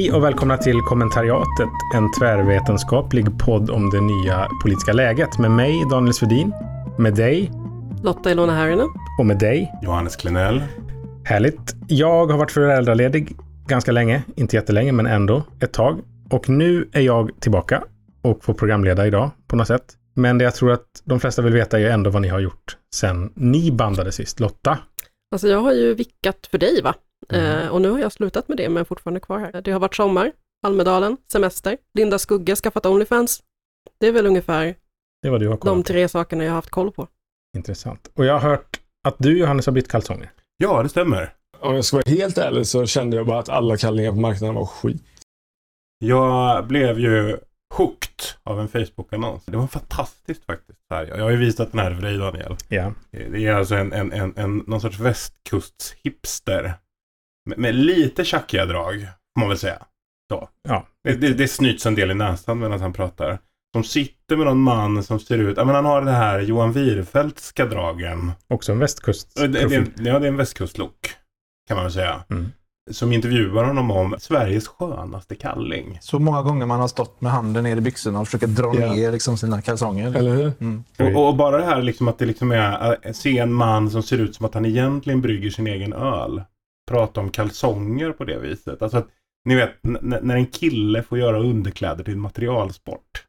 Hej och välkomna till Kommentariatet, en tvärvetenskaplig podd om det nya politiska läget med mig, Daniel Svedin, med dig Lotta Ilona Härinen. och med dig. Johannes Klenell. Härligt. Jag har varit föräldraledig ganska länge, inte jättelänge, men ändå ett tag. Och nu är jag tillbaka och får programleda idag på något sätt. Men det jag tror att de flesta vill veta är ju ändå vad ni har gjort sen ni bandade sist. Lotta? Alltså jag har ju vickat för dig va? Mm. Eh, och nu har jag slutat med det men är fortfarande kvar här. Det har varit sommar, Almedalen, semester, Linda Skugge skaffat Onlyfans. Det är väl ungefär Det var du har de tre sakerna jag har haft koll på. Intressant. Och jag har hört att du, Johannes, har bytt kalsonger. Ja, det stämmer. Om jag ska vara helt ärlig så kände jag bara att alla kallingar på marknaden var skit. Jag blev ju hooked av en Facebook-annons. Det var fantastiskt faktiskt. Här, Jag har ju visat den här för dig Daniel. Ja. Det är alltså en, en, en, en någon sorts västkustshipster. Med, med lite tjackiga drag, får man väl säga. Så. Ja. Det, det, det snyts en del i näsan medan han pratar. Som sitter med någon man som ser ut, ja men han har det här Johan Wirfeldtska dragen. Också en Det, det, västkustprofil. ja, det är en västkustlook. Kan man väl säga. Mm. Som intervjuar honom om Sveriges skönaste kalling. Så många gånger man har stått med handen ner i byxorna och försöker dra Ja. ner liksom sina kalsonger. Eller hur? Mm. Och, och bara det här liksom att det liksom är att se en man som ser ut som att han egentligen brygger sin egen öl. Prata om kalsonger på det viset. Alltså att, ni vet, när en kille får göra underkläder till en materialsport.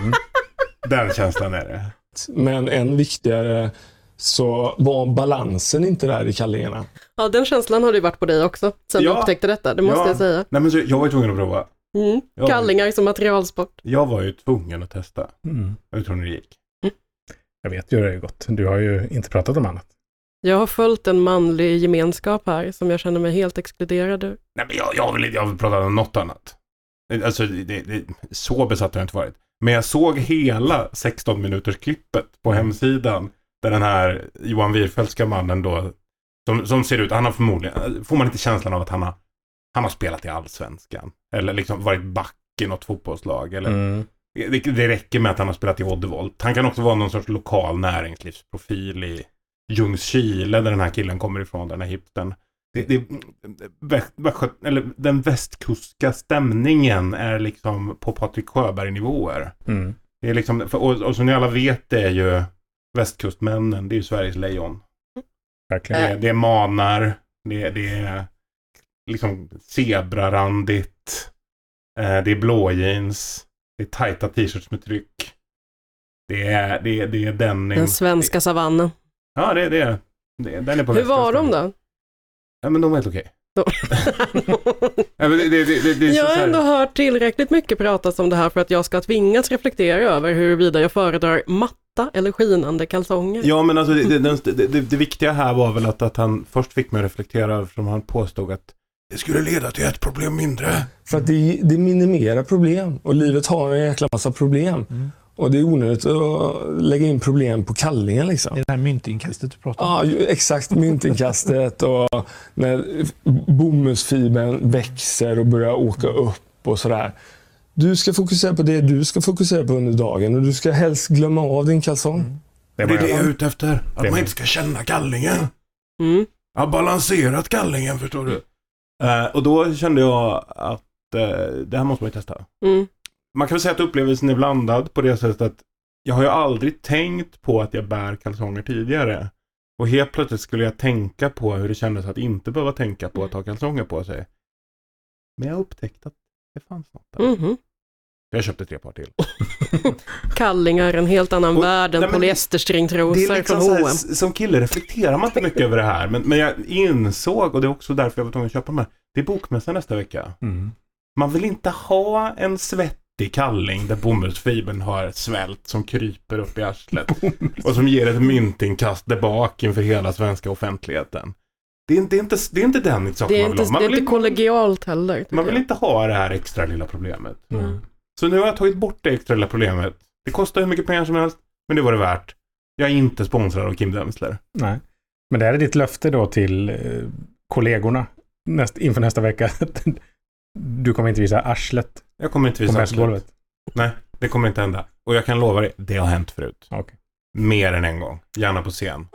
Mm. Den känslan är det. Men än viktigare så var balansen inte där i kallingarna. Ja, den känslan har det ju varit på dig också, sen Ja. du upptäckte detta, det måste Ja. jag säga. Nej men så, jag var ju tvungen att prova. Mm. Kallingar som materialsport. Jag var ju tvungen att testa. Mm. Hur tror ni det gick? Jag vet ju hur det har gått. Du har ju inte pratat om annat. Jag har följt en manlig gemenskap här som jag känner mig helt exkluderad ur. Nej men jag, jag, vill, jag vill prata om något annat. Alltså det, det, så besatt har jag inte varit. Men jag såg hela 16 minuters klippet på hemsidan. Där den här Johan Wirfeldtska mannen då. Som, som ser ut, han har förmodligen, får man inte känslan av att han har, han har spelat i allsvenskan. Eller liksom varit back i något fotbollslag. Eller, Mm. det, det räcker med att han har spelat i Oddevolt. Han kan också vara någon sorts lokal näringslivsprofil i Ljungskile där den här killen kommer ifrån, den här hipstern. Det, det, eller den västkustska stämningen är liksom på Patrik Sjöberg-nivåer. Mm. Det är liksom, för, och, och som ni alla vet det är ju västkustmännen, det är ju Sveriges lejon. Verkligen. Det, det är manar, det, det är liksom zebrarandigt, eh, det är blåjeans, det är tajta t-shirts med tryck. Det är, det är, det är denim. Den svenska savannen. Ja, det, det är det, Den är på Hur var de då? Ja, men de var helt okej. Ja, men det, det, det, det, det är så Jag har så ändå hört tillräckligt mycket pratas om det här för att jag ska tvingas reflektera över huruvida jag föredrar matta eller skinande kalsonger. Ja, men alltså det, det, den- det, det, det viktiga här var väl att, att han först fick mig att reflektera över som han påstod att det skulle leda till ett problem mindre. För att det, det minimerar problem och livet har en jäkla massa problem. Mm. Och det är onödigt att lägga in problem på kallingen liksom. Det är det här myntinkastet du pratar om. Ja, exakt. Myntinkastet och när bomullsfibern växer och börjar åka upp och sådär. Du ska fokusera på det du ska fokusera på under dagen och du ska helst glömma av din kalsong. Det Det är det jag är ute efter. Att man inte ska känna kallingen. Mm. Jag har balanserat kallingen, förstår du. Eh, och då kände jag att eh, det här måste man ju testa. Mm. Man kan väl säga att upplevelsen är blandad på det sättet att jag har ju aldrig tänkt på att jag bär kalsonger tidigare. Och helt plötsligt skulle jag tänka på hur det kändes att inte behöva tänka på att ha kalsonger på sig. Men jag upptäckte att det fanns något där. Mhm. Jag köpte tre par till. Kallingar, en helt annan Och- värld än polyesterstringtrosor liksom från H&M. som kille reflekterar man inte mycket över det här. Men, men jag insåg, och det är också därför jag var tvungen att köpa de här. Det är bokmässan nästa vecka. Mm. Man vill inte ha en svettig kalling där bomullsfibern har svält som kryper upp i arslet. och som ger ett myntinkast där bak inför hela svenska offentligheten. Det är, det är, inte, det är inte den saken man vill inte, ha. Man det är inte kollegialt heller. man vill jag. inte ha det här extra lilla problemet. Mm. Så nu har jag tagit bort det extra lilla problemet. Det kostar hur mycket pengar som helst, men det var det värt. Jag är inte sponsrad av Kim Densler. Nej. Men det här är ditt löfte då till eh, kollegorna näst, inför nästa vecka. Du kommer inte visa arslet Jag kommer inte på visa mässgolvet. Nej, det kommer inte hända. Och jag kan lova dig, det har hänt förut. Okej. Mer än en gång. Gärna på scen.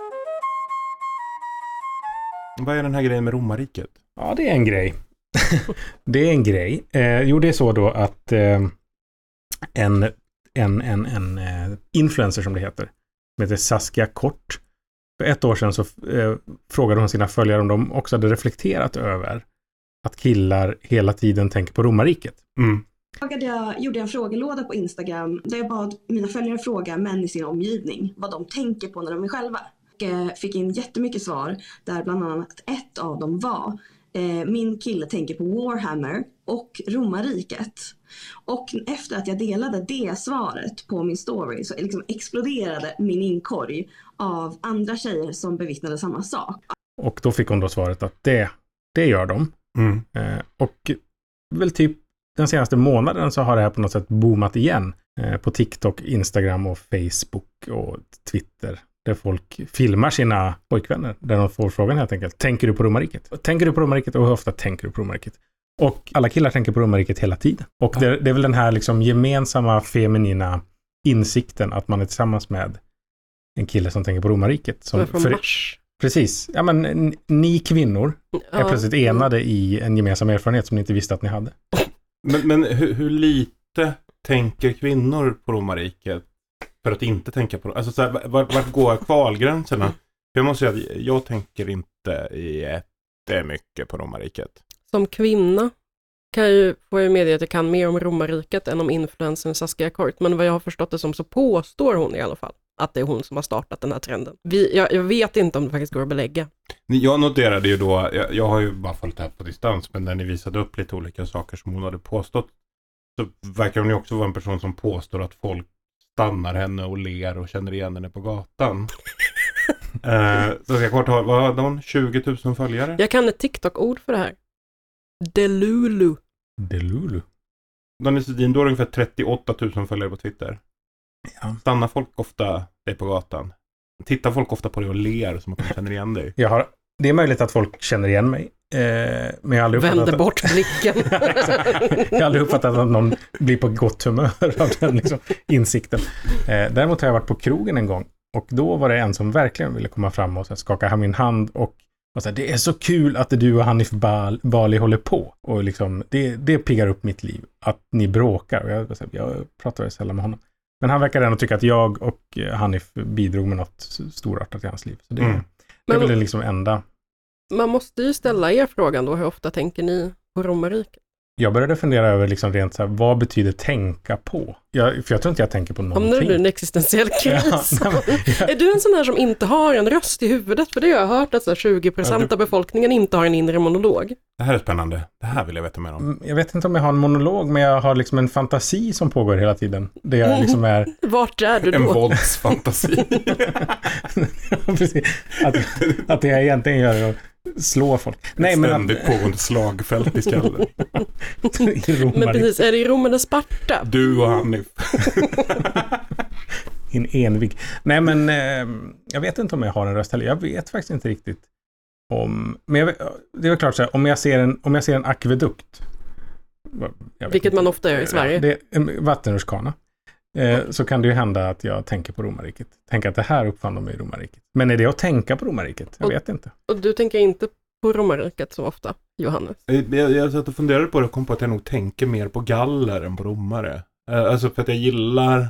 Vad är den här grejen med romarriket? Ja, det är en grej. Det är en grej. Eh, jo, det är så då att eh, en, en, en, en eh, influencer som det heter, som heter Saskia Kort, för ett år sedan så eh, frågade hon sina följare om de också hade reflekterat över att killar hela tiden tänker på romarriket. Mm. jag, gjorde en frågelåda på Instagram där jag bad mina följare fråga män i sin omgivning vad de tänker på när de är själva. Och eh, fick in jättemycket svar där bland annat ett av dem var eh, min kille tänker på Warhammer och romarriket. Och efter att jag delade det svaret på min story så liksom exploderade min inkorg av andra tjejer som bevittnade samma sak. Och då fick hon då svaret att det, det gör de. Mm. Eh, och väl typ den senaste månaden så har det här på något sätt boomat igen. Eh, på TikTok, Instagram och Facebook och Twitter. Där folk filmar sina pojkvänner. Där de får frågan helt enkelt. Tänker du på romarriket? Tänker du på romarriket och hur ofta tänker du på romarriket? Och alla killar tänker på romarriket hela tiden. Och det, det är väl den här liksom gemensamma feminina insikten att man är tillsammans med en kille som tänker på romarriket. Som är Som, från för, Mars. Precis. Ja, men ni kvinnor är Ja. plötsligt enade i en gemensam erfarenhet som ni inte visste att ni hade. Men, men hur, hur lite tänker kvinnor på romarriket för att inte tänka på Alltså så här, vart, vart går kvalgränserna? För jag måste säga att jag tänker inte jättemycket på romarriket. Som kvinna kan jag ju, får jag ju medge att jag kan mer om romarriket än om influensen Saskia Kort, men vad jag har förstått det som så påstår hon i alla fall att det är hon som har startat den här trenden. Vi, jag, jag vet inte om det faktiskt går att belägga. Jag noterade ju då, jag, jag har ju bara följt det här på distans, men när ni visade upp lite olika saker som hon hade påstått, så verkar hon ju också vara en person som påstår att folk stannar henne och ler och känner igen henne på gatan. eh, så jag kort har, vad hade hon? 20 000 följare? Jag kan ett TikTok-ord för det här. Delulu. Delulu. Daniel Sedin, du har ungefär 38 000 följare på Twitter. Ja. Stannar folk ofta dig på gatan? Tittar folk ofta på dig och ler som att de känner igen dig? Jag har, det är möjligt att folk känner igen mig. Eh, men jag har aldrig Vänder bort blicken. jag har aldrig uppfattat att någon blir på gott humör av den liksom, insikten. Eh, däremot har jag varit på krogen en gång och då var det en som verkligen ville komma fram och skaka min hand och och så här, det är så kul att du och Hanif Bal- Bali håller på. Och liksom, det, det piggar upp mitt liv. Att ni bråkar. Och jag, jag pratar ju sällan med honom. Men han verkar ändå tycka att jag och eh, Hanif bidrog med något storartat i hans liv. Så det, Mm. det är väl det liksom enda. Man måste ju ställa er frågan då, hur ofta tänker ni på romarriket? Jag började fundera över liksom rent så här, vad betyder tänka på? Jag, för jag tror inte jag tänker på någonting. du i en existentiell kris? Ja, Är du en sån här som inte har en röst i huvudet? För det har jag hört att så här 20% Ja, du- av befolkningen inte har en inre monolog. Det här är spännande. Det här vill jag veta mer om. Mm, Jag vet inte om jag har en monolog, men jag har liksom en fantasi som pågår hela tiden. Det jag liksom är... Vart är du En då? våldsfantasi. Precis. att, att det jag egentligen gör är att slå folk. Nej, Ett men ständigt att, pågående slagfält i skallen. Men precis, är det i Rom eller Sparta? Du och Hanif. en envig. Nej, men eh, jag vet inte om jag har en röst heller. Jag vet faktiskt inte riktigt om... Men jag, det är väl klart så här, om jag ser en, om jag ser en akvedukt. Vilket inte. man ofta gör i Sverige. Det är en vattenrutschkana. Eh, så kan det ju hända att jag tänker på romarriket. Tänker att det här uppfann de i romarriket. Men är det att tänka på romarriket? Jag Och- vet inte. Och du tänker inte på romarriket så ofta, Johannes? Jag, jag, jag satt och funderade på det och kom på att jag nog tänker mer på galler än på romare. Eh, Alltså för att jag gillar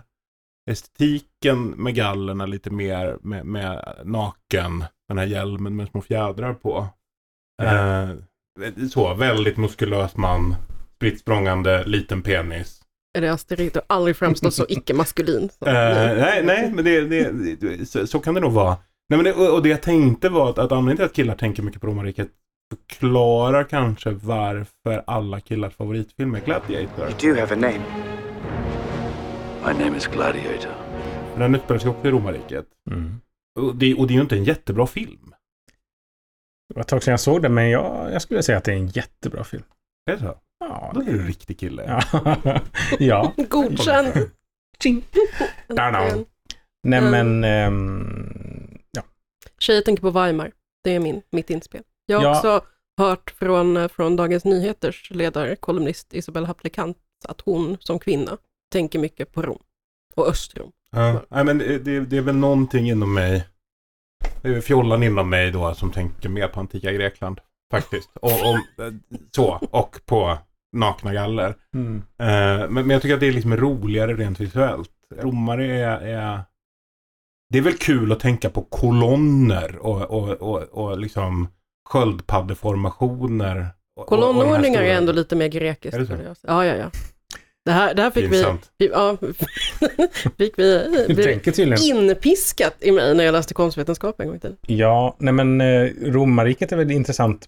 estetiken med gallerna lite mer med, med naken, den här hjälmen med små fjädrar på. Eh, så, väldigt muskulös man, spritt liten penis. Är det Asterix? Du har aldrig framstått så icke-maskulin. Eh, nej, nej, men det, det, det så, så kan det nog vara. Nej, men det, och det jag tänkte var att, att anledningen till att killar tänker mycket på romarriket förklarar kanske varför alla killars favoritfilm är Gladiator. You do have a name. My name is Gladiator. Den utspelar sig också i romarriket. Mm. Och det, och det är ju inte en jättebra film. Det var ett tag sedan jag såg den, men jag, jag skulle säga att det är en jättebra film. Är det så? Ja, Då är du en riktig kille. ja. Godkänd. Nej, Mm. men... ehm, ja. Tjejer tänker på Weimar. Det är min, mitt inspel. Jag har Ja. också hört från, från Dagens Nyheters ledare, kolumnist Isabella Happlikant, att hon som kvinna tänker mycket på Rom och Östrom. Ja. Nej, men det, det, det är väl någonting inom mig. Det är fjollan inom mig då som tänker mer på antika Grekland. Faktiskt. Och, och, eh, så, och på nakna galler. Mm. Eh, men, men jag tycker att det är liksom roligare rent visuellt. Romare är, är... Det är väl kul att tänka på kolonner och, och, och, och liksom sköldpaddeformationer. Kolonnordningar är stora- ändå lite mer grekiskt. Är det så? Ja, ja, ja. Det här, det här fick vi, Pinsamt. vi, ja, fick vi, vi inpiskat i mig när jag läste konstvetenskap en gång i tiden. Ja, nej men eh, romarriket är väl intressant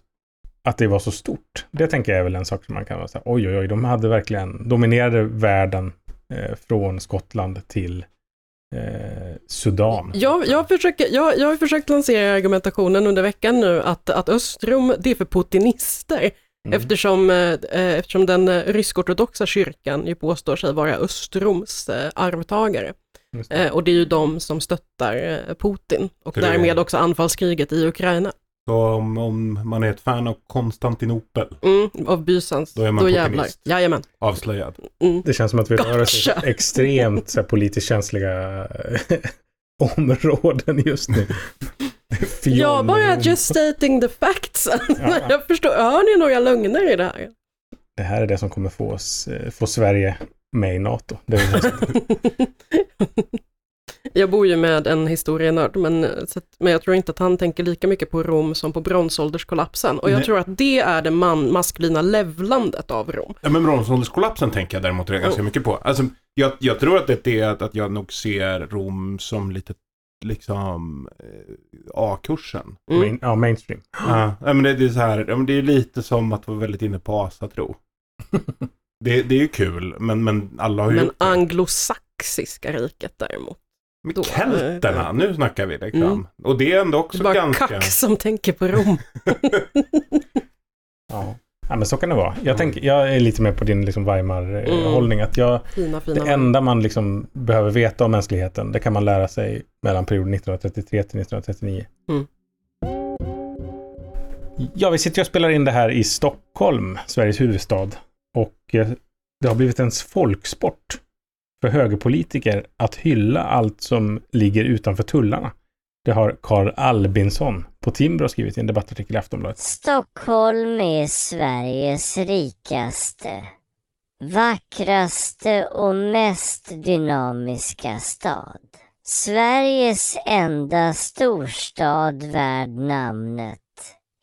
att det var så stort. Det tänker jag är väl en sak som man kan vara så här, oj oj oj, de hade verkligen dominerade världen eh, från Skottland till eh, Sudan. Jag, jag, försöker, jag, jag har försökt lansera argumentationen under veckan nu att, att Östrom, det är för putinister. Mm. Eftersom, eh, eftersom den eh, rysk-ortodoxa kyrkan ju påstår sig vara Östroms eh, arvtagare. Det. Eh, och det är ju de som stöttar eh, Putin och är- därmed också anfallskriget i Ukraina. Så om, om man är ett fan av Konstantinopel, Mm, av Bysans. Då är man jävlar. putinist. Jajamän. avslöjad. Mm. Det känns som att vi rör oss i extremt så här, politiskt känsliga eh, områden just nu. Jag bara just stating the facts. Ja. jag förstår, hör ni några lögner i det här? Det här är det som kommer få, oss, eh, få Sverige med i NATO. Det är väl jag bor ju med en historienörd, men, att- men jag tror inte att han tänker lika mycket på Rom som på bronsålderskollapsen. Och jag Nej. tror att det är det man, maskulina levlandet av Rom. Ja, men bronsålderskollapsen tänker jag däremot ganska Mm. mycket på. Alltså, jag, jag tror att det är att, att jag nog ser Rom som lite, liksom, eh, A-kursen. Mm. main, ja, mainstream. Ja, men det, det är så här, det är lite som att vara väldigt inne på asatro. det, det är ju kul, men, men alla har ju Men anglosaxiska riket däremot. Men då- kelterna, nu snackar vi liksom. Mm. Och det är ändå Det också är bara ganska... kack som tänker på Rom. Ja. ja, men så kan det vara. Jag, tänker, jag är lite mer på din liksom, Mm. Weimar-hållning. Att jag, Fina, fina. det enda man liksom behöver veta om mänskligheten, det kan man lära sig mellan perioden 1933 till 1939. Mm. Ja, vi sitter och spelar in det här i Stockholm, Sveriges huvudstad. Och eh, det har blivit en folksport för högerpolitiker att hylla allt som ligger utanför tullarna. Det har Carl Albinsson på Timbro skrivit i en debattartikel i Aftonbladet. Stockholm är Sveriges rikaste, vackraste och mest dynamiska stad. Sveriges enda storstad värd namnet.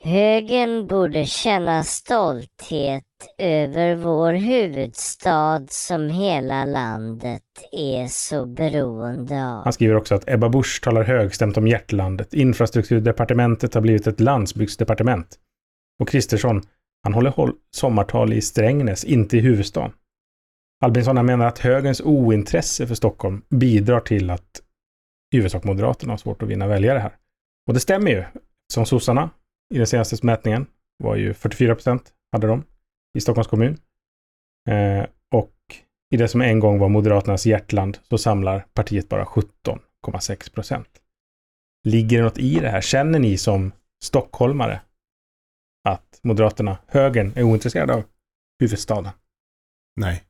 Högern borde känna stolthet över vår huvudstad som hela landet är så beroende av. Han skriver också att Ebba Busch talar högstämt om hjärtlandet. Infrastrukturdepartementet har blivit ett landsbygdsdepartement. Och Kristersson, han håller håll sommartal i Strängnäs, inte i huvudstaden. Albinsson menar att högerns ointresse för Stockholm bidrar till att i huvudsak Moderaterna har svårt att vinna väljare här. Och det stämmer ju. Som sossarna i den senaste mätningen var ju 44 procent hade de i Stockholms kommun. Eh, och i det som en gång var Moderaternas hjärtland så samlar partiet bara 17,6 procent. Ligger det något i det här? Känner ni som stockholmare att Moderaterna, högern, är ointresserade av huvudstaden? Nej.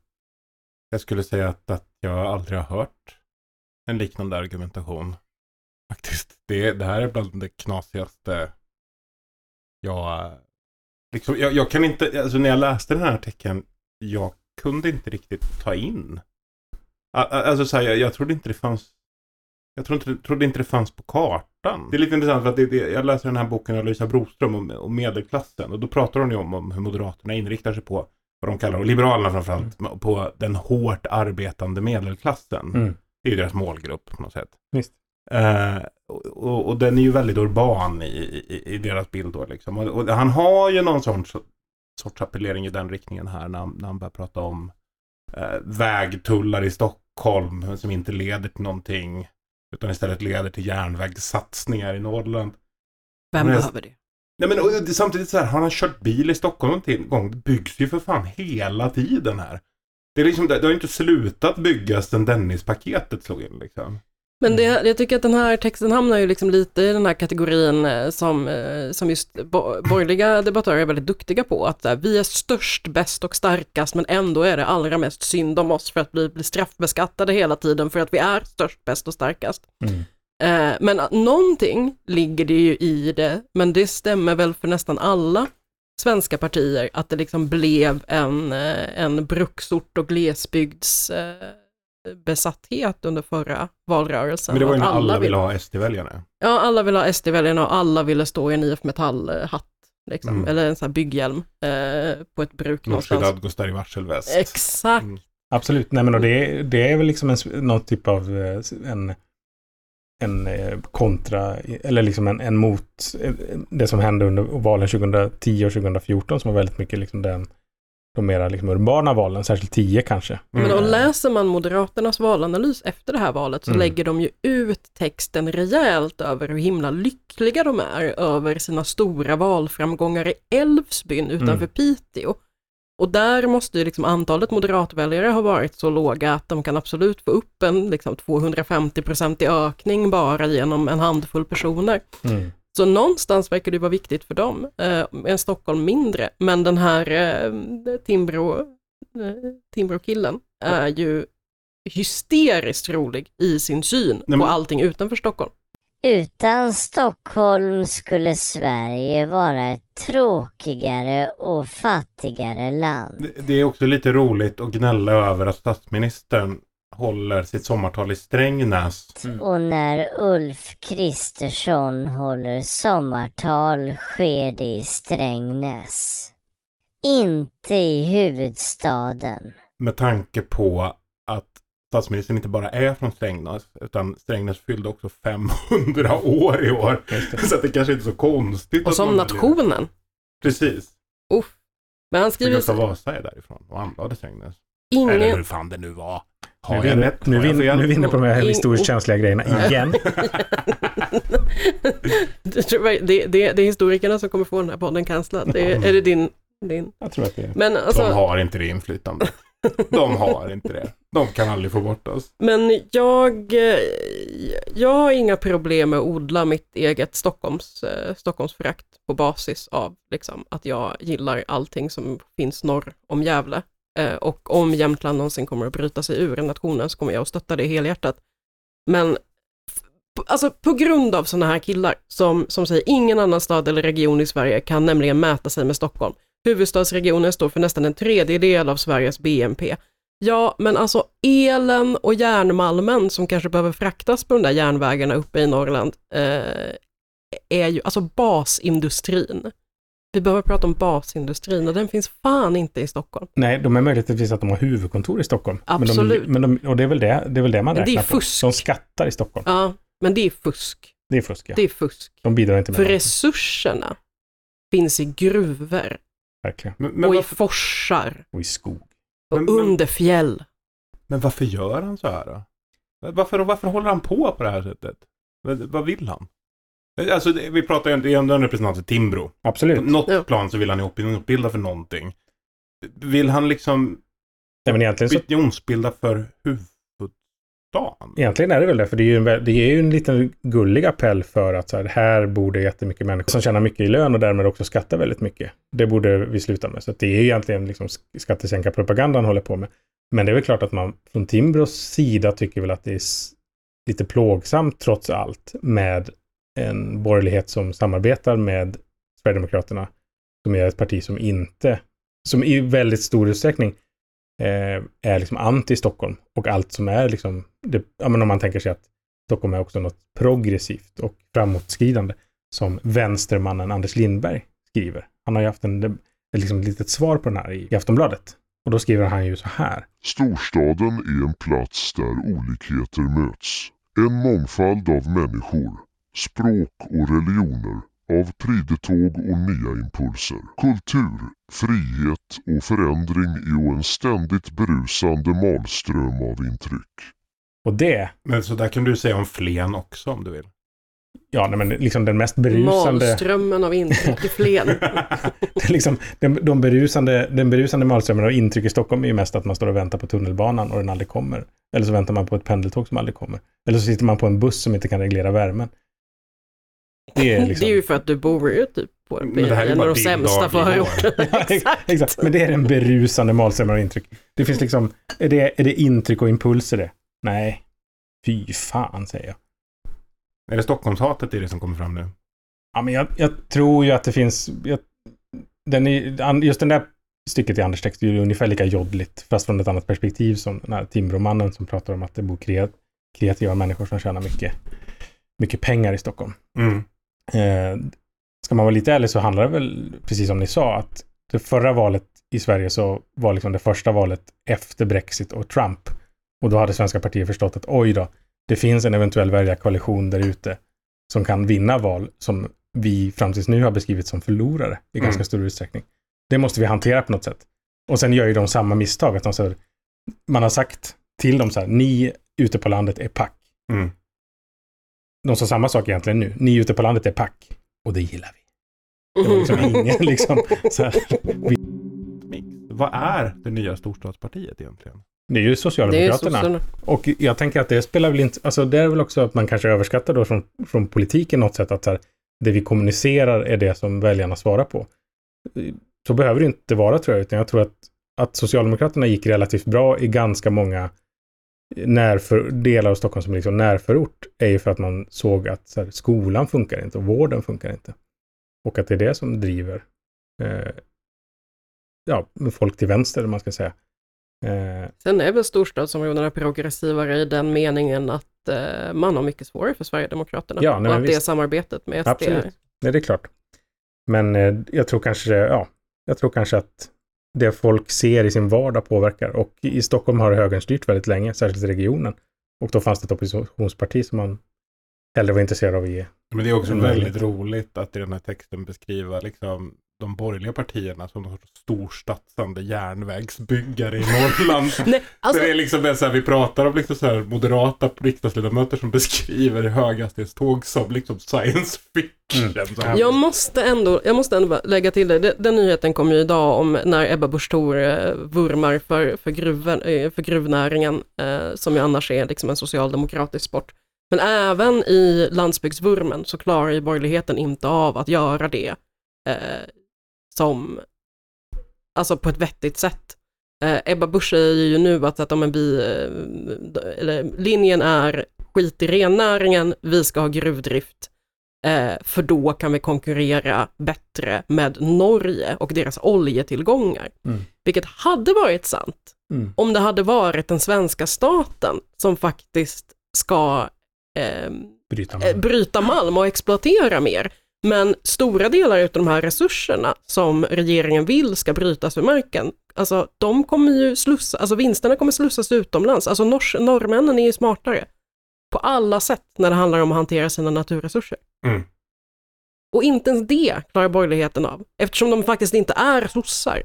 Jag skulle säga att, att jag aldrig har hört en liknande argumentation. Faktiskt. Det, det här är bland det knasigaste jag... Liksom, jag, jag kan inte, alltså när jag läste den här artikeln, jag kunde inte riktigt ta in. Alltså så här, jag, jag trodde inte det fanns jag trodde inte, trodde inte det fanns på kartan. Det är lite intressant för att det, det, jag läser den här boken av Lisa Broström om, om medelklassen. Och då pratar hon ju om, om hur Moderaterna inriktar sig på vad de kallar, och Liberalerna framförallt, på den hårt arbetande medelklassen. Mm. Det är ju deras målgrupp på något sätt. Visst. Eh, och, och, och den är ju väldigt urban i, i, i deras bild då liksom. Och, och han har ju någon sorts, sorts appellering i den riktningen här när när han börjar prata om eh, vägtullar i Stockholm som inte leder till någonting. Utan istället leder till järnvägssatsningar i Norrland. Vem jag- behöver det? Nej men och, samtidigt så här, har han kört bil i Stockholm tid- gång? Det byggs ju för fan hela tiden här. Det, är liksom, det, det har ju inte slutat byggas sen Dennispaketet slog in liksom. Men det, jag tycker att den här texten hamnar ju liksom lite i den här kategorin eh, som, eh, som just bo, borgerliga debattörer är väldigt duktiga på. Att här, vi är störst, bäst och starkast men ändå är det allra mest synd om oss för att bli, bli straffbeskattade hela tiden för att vi är störst, bäst och starkast. Mm. Eh, men någonting ligger det ju i det, men det stämmer väl för nästan alla svenska partier att det liksom blev en, eh, en bruksort och glesbygds eh, besatthet under förra valrörelsen. Men det var ju Att när alla vill- ville ha SD-väljarna. Ja, alla ville ha SD-väljarna och alla ville stå i en IF Metall-hatt. Liksom. Mm. Eller en sån här bygghjälm eh, på ett bruk Nooshi någonstans. Dadgostar i varselväst. Exakt. Mm. Absolut. Nej, men och det, det är väl liksom en, någon typ av eh, en, en eh, kontra, eller liksom en, en mot det som hände under valen 2010 och 2014 som var väldigt mycket liksom den, de mera liksom urbana valen, särskilt 10 kanske. Men Mm. och läser man Moderaternas valanalys efter det här valet så Mm. lägger de ju ut texten rejält över hur himla lyckliga de är över sina stora valframgångar i Älvsbyn utanför Mm. Piteå. Och där måste ju liksom antalet moderatväljare ha varit så låga att de kan absolut få upp en liksom 250-procentig ökning bara genom en handfull personer. Mm. Så någonstans verkar det vara viktigt för dem. Eh, en Stockholm mindre, men den här eh, Timbro, eh, Timbro-killen är ju hysteriskt rolig i sin syn men- på allting utanför Stockholm. Utan Stockholm skulle Sverige vara ett tråkigare och fattigare land. Det- Det är också lite roligt att gnälla över att statsministern håller sitt sommartal i Strängnäs. Och när Ulf Kristersson håller sommartal sker det i Strängnäs. Inte i huvudstaden. Med tanke på att statsministern inte bara är från Strängnäs, utan Strängnäs fyllde också 500 år i år. Så det kanske inte är så konstigt. Och som nationen. Precis. Uff. Men han skriver Gustav Vasa är därifrån och anlade Strängnäs. Eller ingen, hur fan det nu var. Nu Har är jag vi- rätt? nu Har är jag vi- fel? nu är vi inne på de här historiskt känsliga grejerna igen. det, det, det, är historikerna som kommer få den här podden cancellad. Det är, är det din, din? Jag tror att det är... Men alltså, De har inte det inflytandet. De har inte det. De kan aldrig få bort oss. Men jag, eh, jag har inga problem med att odla mitt eget Stockholms, eh, Stockholmsförakt på basis av liksom, att jag gillar allting som finns norr om Gävle. Eh, och om Jämtland någonsin kommer att bryta sig ur nationen så kommer jag att stötta det helhjärtat. Men alltså på grund av sådana här killar som, som säger ingen annan stad eller region i Sverige kan nämligen mäta sig med Stockholm. Huvudstadsregionen står för nästan en tredjedel av Sveriges BNP. Ja, men alltså elen och järnmalmen som kanske behöver fraktas på de där järnvägarna uppe i Norrland eh, är ju alltså basindustrin. Vi behöver prata om basindustrin och den finns fan inte i Stockholm. Nej, de är möjligtvis att de har huvudkontor i Stockholm. Absolut. Men de, men de, och det är, väl det, det är väl det man Men det är räknar på. fusk. De skattar i Stockholm. Ja, men det är fusk. Det är fusk, ja. Det är fusk. De bidrar inte med För någonting, resurserna finns i gruvor verkligen. Men, men, och i varför, forsar Och i skog. och Men- men- under fjäll. men varför gör han så här då? Varför, varför håller han på på det här sättet? Vad vill han? Alltså, det- vi pratar ju det är ändå en representant för Timbro. På Absolut. något Ja. plan så vill han ju opinionsbilda för någonting. Vill han liksom Nej, men egentligen, så, opinionsbilda för huvudstaden? egentligen är det väl det. För det är ju en, det är ju en liten gullig appell för att så här, här bor det jättemycket människor som tjänar mycket i lön och därmed också skattar väldigt mycket. Det borde vi sluta med. Så det är ju egentligen liksom sk- skattesänkarpropagandan håller på med. Men det är väl klart att man från Timbros sida tycker väl att det är lite plågsamt trots allt med en borgerlighet som samarbetar med Sverigedemokraterna, som är ett parti som inte, som i väldigt stor utsträckning eh, är liksom anti-Stockholm och allt som är liksom, det, ja, men om man tänker sig att Stockholm är också något progressivt och framåtskridande som vänstermannen Anders Lindberg skriver. Han har ju haft en, ett liksom, litet svar på den här i, i Aftonbladet. Och då skriver han ju så här. Storstaden är en plats där olikheter möts. En mångfald av människor, språk och religioner, av pridetåg och nya impulser. Kultur, frihet och förändring i en ständigt berusande malström av intryck. Och det, Men så där kan du säga om Flen också om du vill. ja, nej, men liksom den mest berusande... Malströmmen av intryck i Flen. Det är liksom, den, de berusande, den berusande malströmmen och intryck i Stockholm är ju mest att man står och väntar på tunnelbanan och den aldrig kommer. Eller så väntar man på ett pendeltåg som aldrig kommer. Eller så sitter man på en buss som inte kan reglera värmen. Det är liksom... Det är ju för att du bor ju typ på Men det här är ju en av de sämsta förorterna. Ja, ex- Exakt, men det är den berusande malströmmen och intryck. Det finns liksom, är det, är det intryck och impulser det? Nej. Fy fan, säger jag. Är det Stockholmshatet i det som kommer fram nu? Ja, men jag, jag tror ju att det finns... Jag, den är, just den där stycket i Anders text är ju ungefär lika joddligt, fast från ett annat perspektiv som den här Timbromannen som pratar om att det bor kreat- kreativa människor som tjänar mycket, mycket pengar i Stockholm. Mm. Eh, ska man vara lite ärlig så handlar det väl, precis som ni sa, att det förra valet i Sverige så var liksom det första valet efter Brexit och Trump. Och då hade svenska partier förstått att oj då, det finns en eventuell väljarkoalition där ute som kan vinna val som vi fram tills nu har beskrivit som förlorare i ganska Mm. stor utsträckning. Det måste vi hantera på något sätt. Och sen gör ju de samma misstag. Att de säger, man har sagt till dem så här, ni ute på landet är pack. Mm. De sa samma sak egentligen nu. Ni ute på landet är pack. Och det gillar vi. Det var liksom ingen liksom. Så här. Vad är det nya storstadspartiet egentligen? Det är ju Det är Socialdemokraterna. sossarna. och jag tänker att det spelar väl inte, alltså det är väl också att man kanske överskattar då från, från politiken något sätt att så här, det vi kommunicerar är det som väljarna svarar på. Så behöver det inte vara tror jag, utan jag tror att, att Socialdemokraterna gick relativt bra i ganska många närför, delar av Stockholm som är liksom närförort är ju för att man såg att här, skolan funkar inte och vården funkar inte. Och att det är det som driver eh, ja, folk till vänster, om man ska säga. Eh, Sen är väl storstadsområdena progressivare i den meningen att eh, man har mycket svårare för Sverigedemokraterna. Ja, nej, och att det visst. samarbetet med SD Absolut. Nej, det är klart. Men eh, jag tror kanske, ja, jag tror kanske att det folk ser i sin vardag påverkar. Och i Stockholm har högern styrt väldigt länge, särskilt i regionen. Och då fanns det ett oppositionsparti som man hellre var intresserad av att ge. Men det är också väldigt roligt att i den här texten beskriva liksom de borgerliga partierna som någon sorts storstadsande järnvägsbyggare i Norrland. Nej, alltså, det är liksom det så här, vi pratar om liksom så här moderata riksdagsledamöter som beskriver höghastighetståg som liksom science fiction. Så här. jag måste ändå, jag måste ändå lägga till det. Den, nyheten kom ju idag om när Ebba Busch eh, vurmar för, för, gruven, eh, för gruvnäringen, eh, som ju annars är liksom en socialdemokratisk sport. Men även i landsbygdsvurmen så klarar ju borgerligheten inte av att göra det eh, som, alltså på ett vettigt sätt. Eh, Ebba Busch säger ju nu att, att om vi, eh, eller linjen är skit i rennäringen, vi ska ha gruvdrift. Eh, för då kan vi konkurrera bättre med Norge och deras oljetillgångar. Mm. Vilket hade varit sant Mm. om det hade varit den svenska staten som faktiskt ska ehm, Bryta eh, bryta malm och exploatera mer. Men stora delar av de här resurserna som regeringen vill ska brytas ur marken, alltså de kommer ju slussa, alltså vinsterna kommer slussas utomlands. Alltså nors, norrmännen är ju smartare på alla sätt när det handlar om att hantera sina naturresurser. Mm. Och inte ens det klarar borgerligheten av, eftersom de faktiskt inte är sossar.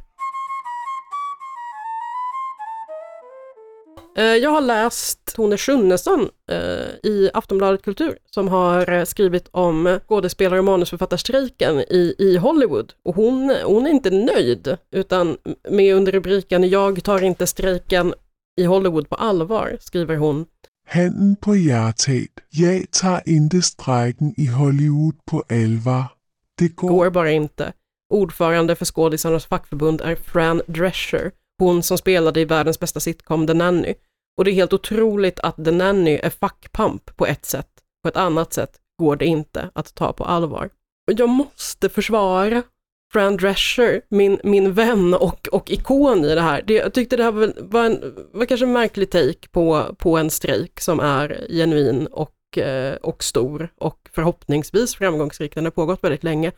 Jag har läst Tone Schunnesson eh, i Aftonbladet Kultur som har eh, skrivit om skådespelare och manusförfattarstrejken i, i Hollywood. Och hon, hon är inte nöjd, utan med under rubriken “Jag tar inte strejken i Hollywood på allvar” skriver hon Handen på hjertet. Jeg tager inte strejken i Hollywood på alvar. Det går går bara inte. Ordförande för skådisarnas fackförbund är Fran Drescher, hon som spelade i världens bästa sitcom The Nanny. Och det är helt otroligt att The Nanny är fackpamp på ett sätt. På ett annat sätt går det inte att ta på allvar. Och jag måste försvara Fran Drescher, min, min vän och, och ikon i det här. Det, jag tyckte det här var, var, en, var kanske en märklig take på, på en strejk som är genuin och, eh, och stor och förhoppningsvis framgångsrik. Den har pågått väldigt länge.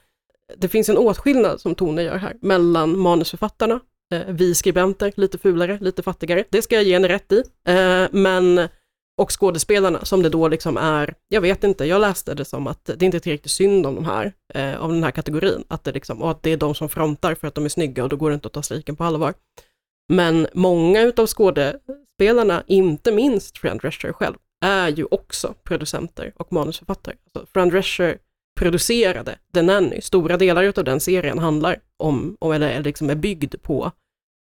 Det finns en åtskillnad som Tone gör här mellan manusförfattarna, Eh, vi skribenter, lite fulare, lite fattigare. Det ska jag ge henne rätt i. Eh, men och skådespelarna som det då liksom är, jag vet inte, jag läste det som att det inte är tillräckligt synd om de här, eh, av den här kategorin, att det liksom, och att det är de som frontar för att de är snygga och då går det inte att ta striken på allvar. Men många utav skådespelarna, inte minst Fran Drescher själv, är ju också producenter och manusförfattare. Alltså, Fran Drescher producerade The Nanny, stora delar av den serien handlar om, om eller liksom är byggd på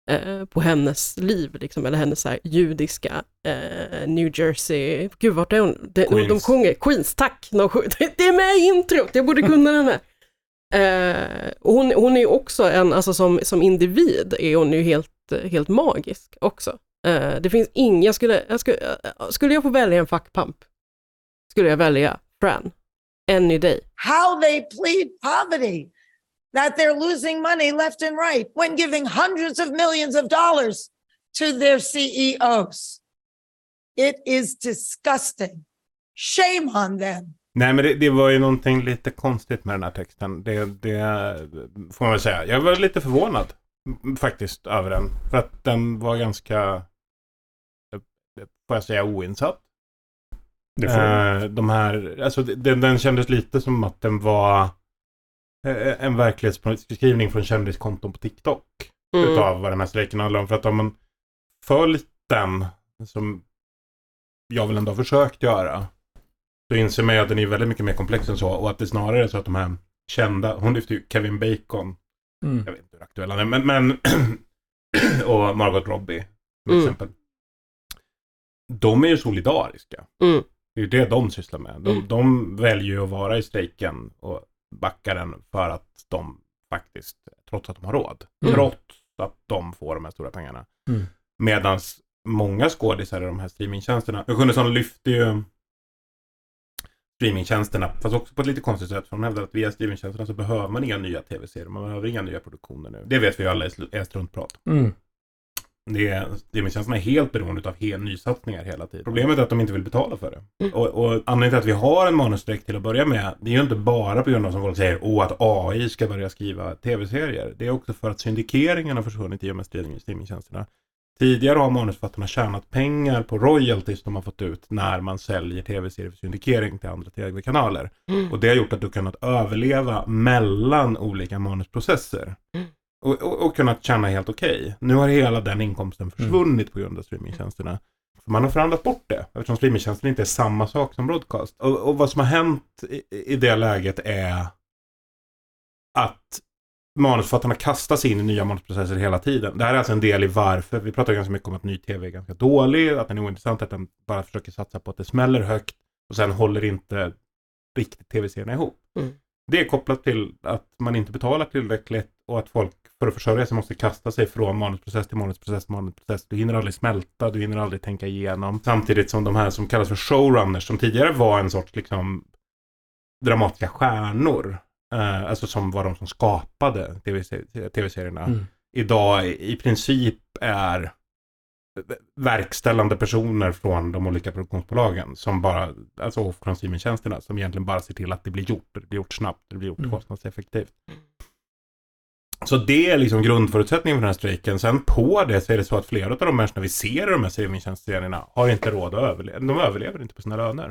eh, på hennes liv, liksom, eller hennes så här, judiska eh, New Jersey, gud vart är hon? De, de, de Queens. sjunger, Queens, tack! De sjunger, det är med i introt, jag borde kunna den här. Eh, hon, hon är ju också en, alltså som, som individ är hon ju helt, helt magisk också. Eh, det finns ingen, jag skulle, jag skulle, eh, skulle jag få välja en fackpamp, skulle jag välja Fran, any day. how they plead poverty. That they're losing money left and right when giving hundreds of millions of dollars to their CEOs. It is disgusting. Shame on them. Nej, men det, det var ju någonting lite konstigt med den här texten. Det, det får man väl säga. Jag var lite förvånad faktiskt över den. För att den var ganska, eh, får jag säga, oinsatt. Det får Eh, de här, alltså den, den kändes lite som att den var eh, en verklighetsbeskrivning från kändiskonton på TikTok. Mm. Utav vad den här strejken handlar om. För att om man följt den, som jag väl ändå har försökt göra, så inser man ju att den är väldigt mycket mer komplex än så. Och att det snarare är så att de här kända, hon lyfter ju Kevin Bacon, Mm. jag vet inte hur aktuella han är, men, men och Margot Robbie till Mm. exempel. De är ju solidariska. Mm. Det är ju det de sysslar med. De, Mm. de väljer ju att vara i strejken och backa den för att de faktiskt, trots att de har råd, Mm. trots att de får de här stora pengarna. Mm. Medan många skådisar i de här streamingtjänsterna, Sjunnesson lyfter ju streamingtjänsterna, fast också på ett lite konstigt sätt. För de hävdar att via streamingtjänsterna så behöver man inga nya tv-serier, man behöver inga nya produktioner nu. Det vet vi ju alla är struntprat. Mm. Det är, streamingtjänsterna är helt beroende av he- nysatsningar hela tiden. Problemet är att de inte vill betala för det. Och, och anledningen till att vi har en manusstrejk till att börja med, det är ju inte bara på grund av som folk säger, åh att AI ska börja skriva tv-serier. Det är också för att syndikeringen har försvunnit i och med streaming- streamingtjänsterna. Tidigare har manusförfattarna tjänat pengar på royalties de har fått ut när man säljer tv-serier för syndikering till andra tv-kanaler. Mm. Och det har gjort att du kunnat överleva mellan olika manusprocesser. Mm. Och, och, och kunnat tjäna helt okej. Nu har hela den inkomsten försvunnit på grund av streamingtjänsterna. För man har förhandlat bort det eftersom streamingtjänsten inte är samma sak som broadcast. Och, och vad som har hänt i, i det läget är att manusförfattarna kastas in i nya manusprocesser hela tiden. Det här är alltså en del i varför. Vi pratar ganska mycket om att ny tv är ganska dålig, att den är ointressant, att den bara försöker satsa på att det smäller högt och sen håller inte riktigt tv-serierna ihop. Mm. Det är kopplat till att man inte betalar tillräckligt och att folk för att försörja sig måste kasta sig från manusprocess till manusprocess till manusprocess. Du hinner aldrig smälta, du hinner aldrig tänka igenom. Samtidigt som de här som kallas för showrunners, som tidigare var en sorts liksom dramatiska stjärnor, eh, alltså som var de som skapade TV-se- tv-serierna, Mm. idag i princip är verkställande personer från de olika produktionsbolagen som bara, alltså från streamingtjänsterna, som egentligen bara ser till att det blir gjort, det blir gjort snabbt, det blir gjort Mm. kostnadseffektivt. Så det är liksom grundförutsättningen för den här strejken. Sen på det så är det så att flera av de människorna vi ser i de här streamingtjänstserierna har inte råd att överleva. De överlever inte på sina löner.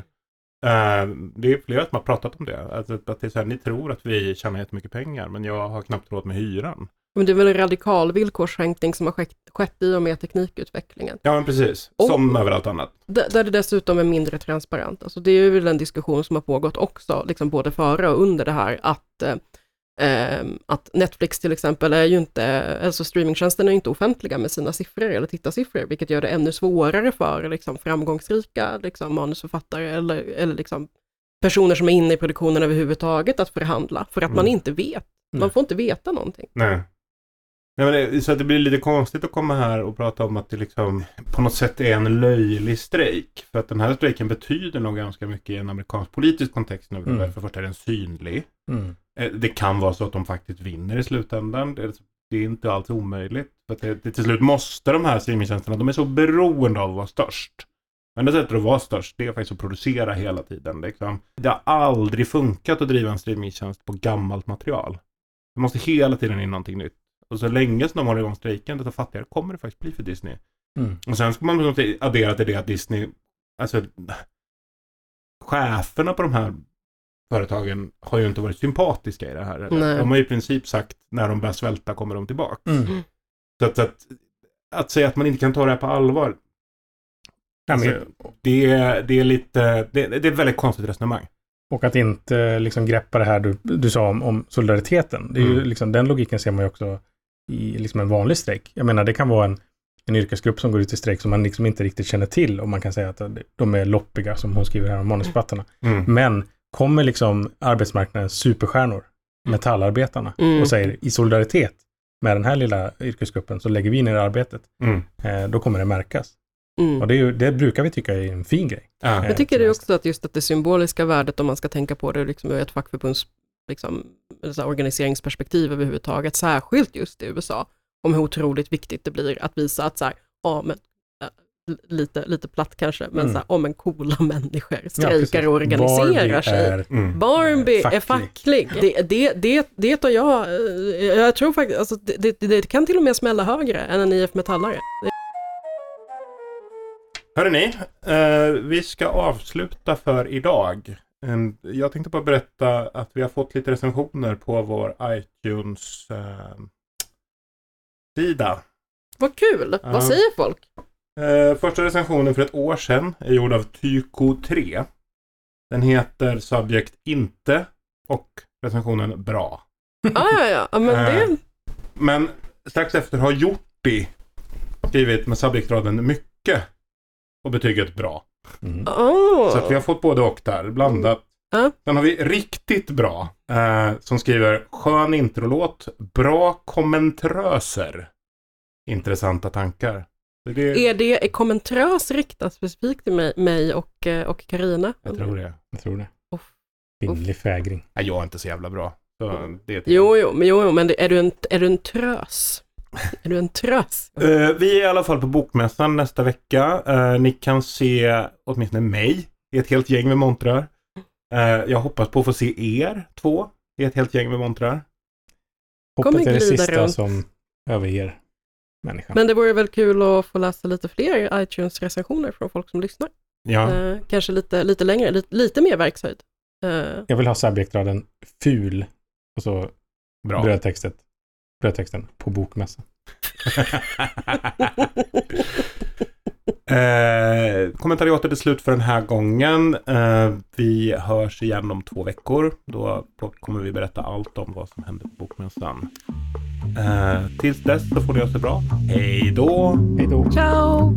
Eh, det är flera som har pratat om det. Alltså, att det är så här, ni tror att vi tjänar jättemycket pengar men jag har knappt råd med hyran. Men det är väl en radikal villkorssänkning som har skett, skett i och med teknikutvecklingen. Ja men precis, Och- som överallt annat. Där det dessutom är mindre transparent. Alltså det är väl en diskussion som har pågått också, liksom både före och under det här, att, eh, att Netflix till exempel är ju inte, alltså streamingtjänsten är ju inte offentliga med sina siffror eller tittarsiffror, vilket gör det ännu svårare för liksom, framgångsrika liksom, manusförfattare eller, eller liksom, personer som är inne i produktionen överhuvudtaget att förhandla, för att man Mm. inte vet. Man Nej. får inte veta någonting. Nej. Nej, men det, så att det blir lite konstigt att komma här och prata om att det liksom på något sätt är en löjlig strejk. För att den här strejken betyder nog ganska mycket i en amerikansk politisk kontext nu. Mm. För det första är den synlig. Mm. Eh, Det kan vara så att de faktiskt vinner i slutändan. Det är, inte alls omöjligt. För att det, det, till slut måste de här streamingtjänsterna, de är så beroende av att vara störst. Enda sättet att vara störst, det är faktiskt att producera hela tiden. Liksom. Det har aldrig funkat att driva en streamingtjänst på gammalt material. Det måste hela tiden in någonting nytt. Och så länge som de håller igång strejken, desto fattigare kommer det faktiskt bli för Disney. Mm. Och sen ska man addera till det att Disney, alltså cheferna på de här företagen har ju inte varit sympatiska i det här. De har ju i princip sagt när de börjar svälta kommer de tillbaka. Mm. Så att, att, att säga att man inte kan ta det här på allvar, alltså, det, är- det är lite, det, det är ett väldigt konstigt resonemang. och att inte liksom greppa det här du, du sa om, om solidariteten. Det är ju Mm. liksom, den logiken ser man ju också i liksom en vanlig strejk. Jag menar, det kan vara en, en yrkesgrupp som går ut i strejk som man liksom inte riktigt känner till och man kan säga att de är loppiga, som hon skriver här om manusförfattarna. Mm. Men kommer liksom arbetsmarknadens superstjärnor, metallarbetarna, Mm. och säger i solidaritet med den här lilla yrkesgruppen så lägger vi ner arbetet. Mm. Eh, då kommer det märkas. Mm. Och det, är ju, det brukar vi tycka är en fin grej. Ja. Eh, Jag tycker det är till också att just att det symboliska värdet, om man ska tänka på det liksom ur ett fackförbunds liksom, organiseringsperspektiv överhuvudtaget, särskilt just i USA, om hur otroligt viktigt det blir att visa att så här, ja men, äh, lite, lite platt kanske, men Mm. så här, om en coola människor Ja, strejkar precis. och organiserar Barbie sig. är Mm. Barbie facklig. är facklig. Det, det, det, det tar jag, eh, jag tror faktiskt, alltså, det, det, det kan till och med smälla högre än en IF Metallare. Hörrni, eh, vi ska avsluta för idag. En- Jag tänkte bara berätta att vi har fått lite recensioner på vår iTunes-sida. vad kul, Ja. vad säger folk? Eh, första recensionen för ett år sedan är gjord av Tyko3. Den heter Subject inte och recensionen bra. Ja, ja, ja, ja, men det, Eh, Men strax efter har Jorti skrivit med subjektraden mycket och betyget bra. Mm. åh. Så att vi har fått både och där, blandat. Ja. Sen har vi riktigt bra eh, som skriver skön introlåt, bra kommentröser. Intressanta tankar. Det, Är det är kommentrös riktat specifikt till mig, mig och, eh, och Karina? jag tror det. Jag tror det. Kvinnlig fägring. Nej, jag är inte så jävla bra. Så det Jo, jo, men, jo, men är, du en, är du en trös? Är du en trös? Eh, vi är i alla fall på Bokmässan nästa vecka. Eh, ni kan se åtminstone mig i ett helt gäng med montrar. Eh, jag hoppas på att få se er två i ett helt gäng med montrar. Hoppet Kommer är det sista runt. som överger människan. Men det vore väl kul att få läsa lite fler iTunes-recensioner från folk som lyssnar. Ja, kanske lite, lite längre, lite, lite mer verkshöjd. Jag vill ha subjektraden ful och så brödtextet, brödtexten på bokmässan. Eh, kommentariatet är slut för den här gången. Eh, vi hörs igen om två veckor. Då kommer vi berätta allt om vad som hände på Bokmässan. Eh, tills dess så får ni ha det bra. Hej då! Hej då! Ciao!